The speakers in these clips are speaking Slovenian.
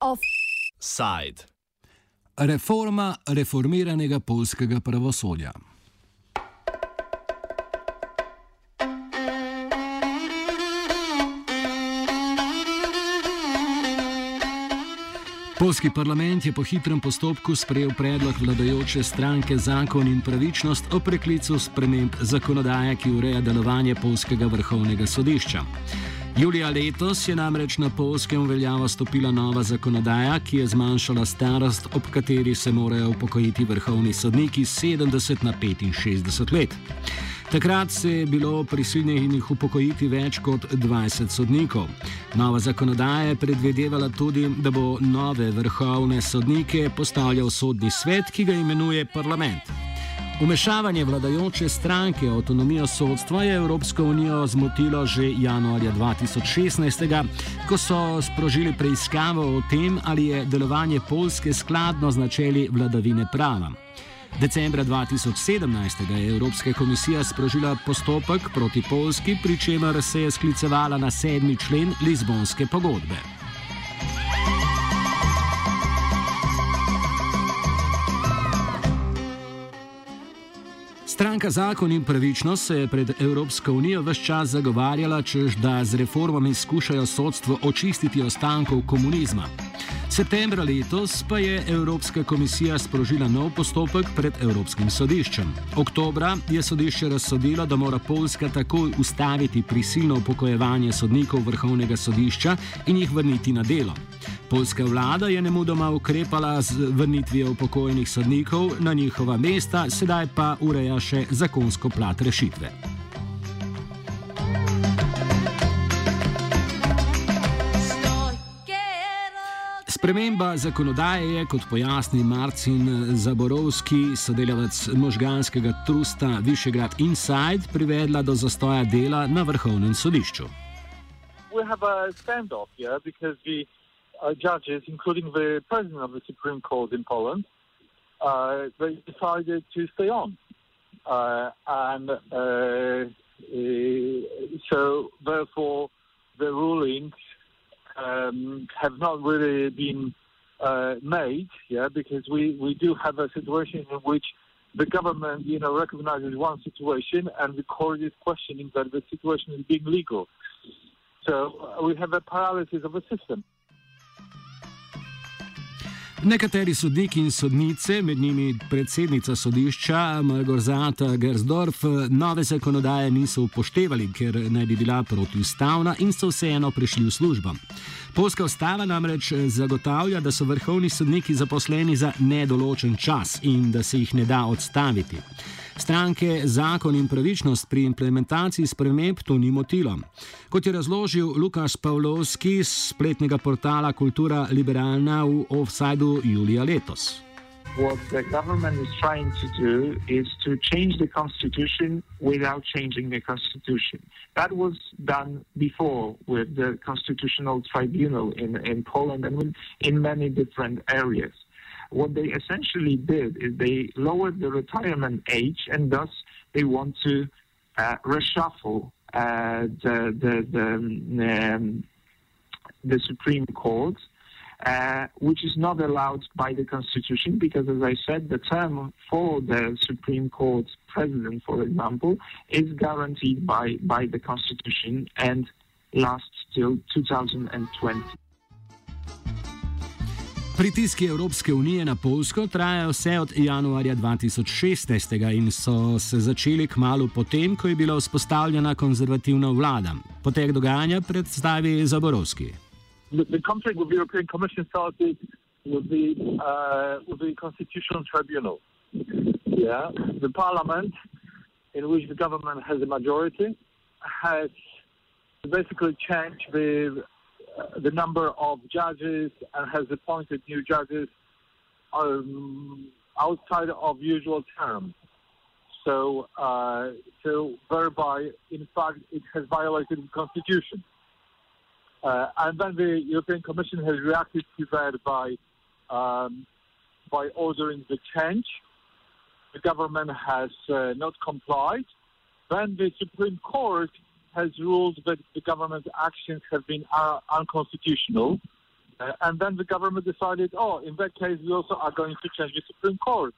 Offside. Reforma reformiranega polskega pravosodja. Polski parlament je po hitrem postopku sprejel predlog vladajoče stranke Zakon in pravičnost o preklicu sprememb zakonodaje, ki ureja delovanje Polskega vrhovnega sodišča. Julija letos je namreč na polskem uveljavo stopila nova zakonodaja, ki je zmanjšala starost, ob kateri se morajo upokojiti vrhovni sodniki 70 na 65 let. Takrat se je bilo prisiljenih upokojiti več kot 20 sodnikov. Nova zakonodaja je predvidevala tudi, da bo nove vrhovne sodnike postavljal sodni svet, ki ga imenuje parlament. Umešavanje vladajoče stranke avtonomijo sodstva je Evropsko unijo zmotilo že januarja 2016, ko so sprožili preiskavo o tem, ali je delovanje Polske skladno z načeli vladavine prava. Decembra 2017 je Evropska komisija sprožila postopek proti Polski, pri čemer se je sklicevala na sedmi člen Lizbonske pogodbe. Stranka Zakon in pravičnost se je pred Evropsko unijo vse čas zagovarjala, čež da z reformami skušajo sodstvo očistiti ostankov komunizma. Septembra letos pa je Evropska komisija sprožila nov postopek pred Evropskim sodiščem. Oktobra je sodišče razsodilo, da mora Poljska takoj ustaviti prisilno upokojevanje sodnikov vrhovnega sodišča in jih vrniti na delo. Poljska vlada je nemudoma ukrepala z vrnitvijo upokojenih sodnikov na njihova mesta, sedaj pa ureja še zakonsko plat rešitve. Sprememba zakonodaje je, kot pojasni Marcin Zaborovski, sodelavec možganskega trusta Višegrad Inside, privedla do zastoja dela na vrhovnem sodišču. We have a standoff here because the uh, judges, including the president of the Supreme Court in Poland, uh, they decided to stay on. Uh, and uh, uh, so, therefore, the rulings um, have not really been uh, made, yeah, because we, we do have a situation in which the government, you know, recognizes one situation and the court is questioning that the situation is being legal. So uh, we have a paralysis of the system. Nekateri sodniki in sodnice, med njimi predsednica sodišča Malgorzata Gersdorf, nove zakonodaje niso upoštevali, ker naj bi bila protiustavna in so vseeno prišli v službo. Polska ustava namreč zagotavlja, da so vrhovni sodniki zaposleni za nedoločen čas in da se jih ne da odstaviti. Stranke zakon in pravičnost pri implementaciji sprememb to ni motilo. Kot je razložil Lukaš Pavlovski z spletnega portala Kultura Liberalna v Offsideu julija letos. What the government is trying to do is to change the constitution without changing the constitution. That was done before with the constitutional tribunal in, in Poland and in many different areas. What they essentially did is they lowered the retirement age, and thus they want to uh, reshuffle uh, the the the, um, the Supreme Court, uh, which is not allowed by the Constitution, because as I said, the term for the Supreme Court president, for example, is guaranteed by by the Constitution and lasts till 2020. Pritiski Evropske unije na Polsko trajajo vse od januarja 2016 in so se začeli k malu potem, ko je bila vzpostavljena konzervativna vlada. Potek dogajanja predstavi Zaborovski. The conflict with the European Commission started with the, uh, with the Constitutional Tribunal. Yeah, the parliament, in which the government has a majority, has basically changed the the number of judges and has appointed new judges um, outside of usual terms. So, uh, so thereby, in fact, it has violated the constitution. Uh, and then the European Commission has reacted to that by um, by ordering the change. The government has uh, not complied, Then the Supreme Court has ruled that the government's actions have been uh, unconstitutional. Uh, and then the government decided, oh, in that case, we also are going to change the Supreme Court.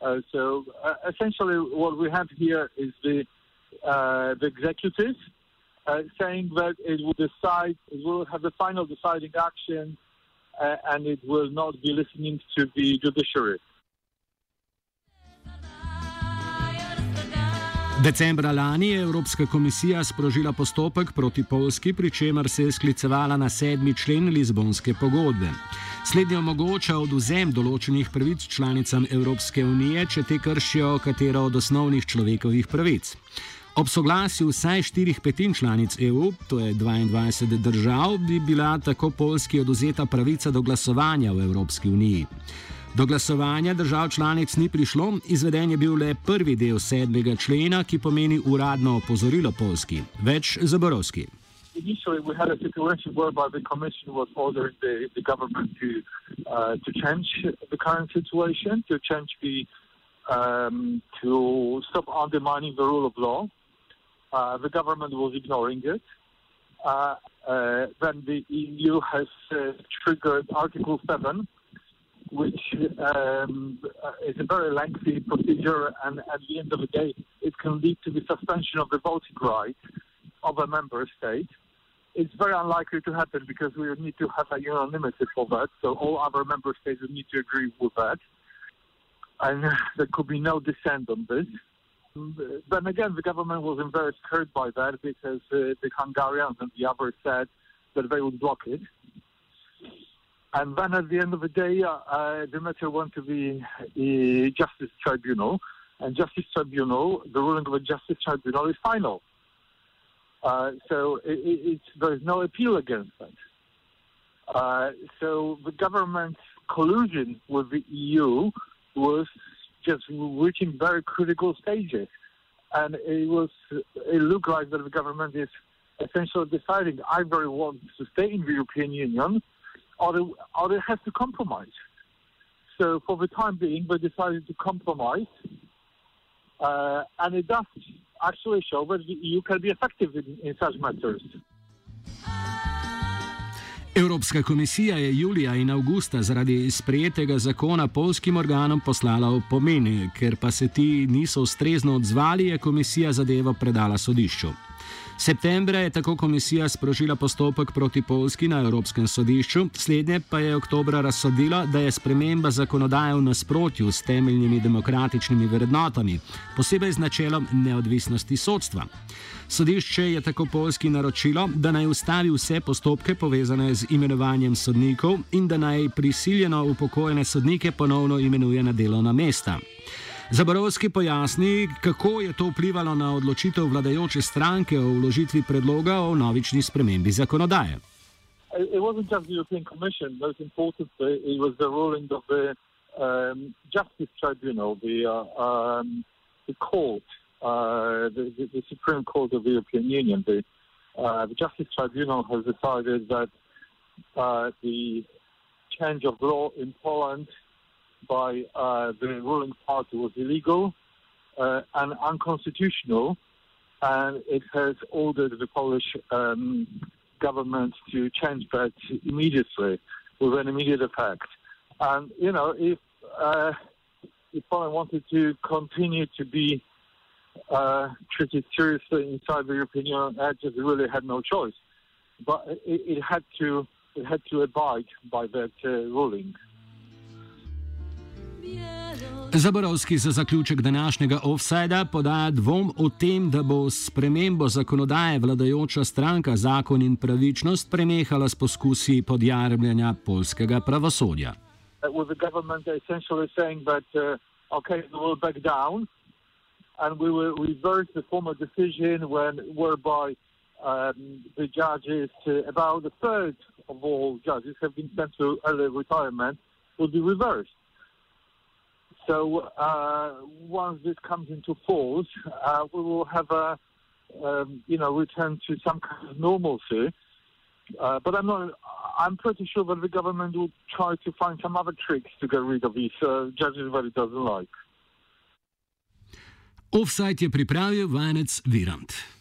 Uh, so uh, essentially, what we have here is the uh, the executive uh, saying that it will decide, it will have the final deciding action, and it will not be listening to the judiciary. Decembra lani je Evropska komisija sprožila postopek proti Polski, pri čemer se je sklicevala na sedmi člen Lizbonske pogodbe. Slednji omogoča oduzem določenih pravic članicam Evropske unije, če te kršijo katero od osnovnih človekovih pravic. Ob soglasju vsaj štirih petin članic EU, to je 22 držav, bi bila tako Polski oduzeta pravica do glasovanja v Evropski uniji. Do glasovanja držav članic ni prišlo, izveden je bil le prvi del sedmega člena, ki pomeni uradno opozorilo Polski. Več za Borovski. Initially, we had a situation whereby the Commission was ordering the, the government to, uh, to change the current situation, to change the, um, to stop undermining the rule of law. Uh, the government was ignoring it. Uh, uh, then the EU has uh, triggered Article 7, which um, is a very lengthy procedure, and at the end of the day, it can lead to the suspension of the voting right of a member state. It's very unlikely to happen because we would need to have a unanimity for that, so all other member states would need to agree with that, and there could be no dissent on this. Then again, the government wasn't very scared by that because uh, the Hungarians and the others said that they would block it. And then at the end of the day, uh, the matter went to the uh, Justice Tribunal. And Justice Tribunal, the ruling of the Justice Tribunal is final. Uh, so it, there is no appeal against that. Uh, so the government's collusion with the EU was just reaching very critical stages. And it was, it looked like that the government is essentially deciding either it wants to stay in the European Union or they, or they have to compromise. So for the time being, they decided to compromise, uh, and it does actually show that the EU can be effective in, in such matters. Evropska komisija je julija in avgusta zaradi sprejetega zakona polskim organom poslala v pomeni, ker pa se ti niso ustrezno odzvali, je komisija zadevo predala sodišču. Septembra je tako komisija sprožila postopek proti Polski na Evropskem sodišču, slednje pa je oktobra razsodilo, da je sprememba zakonodaje v nasprotju s temeljnimi demokratičnimi vrednotami, posebej z načelom neodvisnosti sodstva. Sodišče je tako Polski naročilo, da naj ustavi vse postopke povezane z imenovanjem sodnikov in da naj prisiljeno upokojene sodnike ponovno imenuje na delovna mesta. Zaborovski pojasni, kako je to vplivalo na odločitev vladajoče stranke o vložitvi predloga o novični spremembi zakonodaje. It wasn't just the European Commission. Most importantly, it was the ruling of the um, Justice Tribunal, the, uh, um, the court, uh, the, the, the Supreme Court of the European Union. The, uh, the Justice Tribunal has decided that uh, the change of law in Poland by uh, the ruling party was illegal uh, and unconstitutional, and it has ordered the Polish um, government to change that immediately with an immediate effect. And you know, if uh, if Poland wanted to continue to be uh, treated seriously inside the European Union, it just really had no choice. But it, it had to it had to abide by that uh, ruling. Zaborovski za zaključek današnjega offsajda podaja dvom o tem, da bo s spremembo zakonodaje vladajoča stranka Zakon in pravičnost prenehala s poskusi podjarmljanja polskega pravosodja. And we will reverse the former decision when, whereby um, the judges, uh, about a third of all judges, have been sent to early retirement, will be reversed. So uh, once this comes into force, uh, we will have a, um, you know, return to some kind of normalcy. Uh, but I'm not. I'm pretty sure that the government will try to find some other tricks to get rid of these uh, judges that it doesn't like. Offside je pripravil vajenec Virant.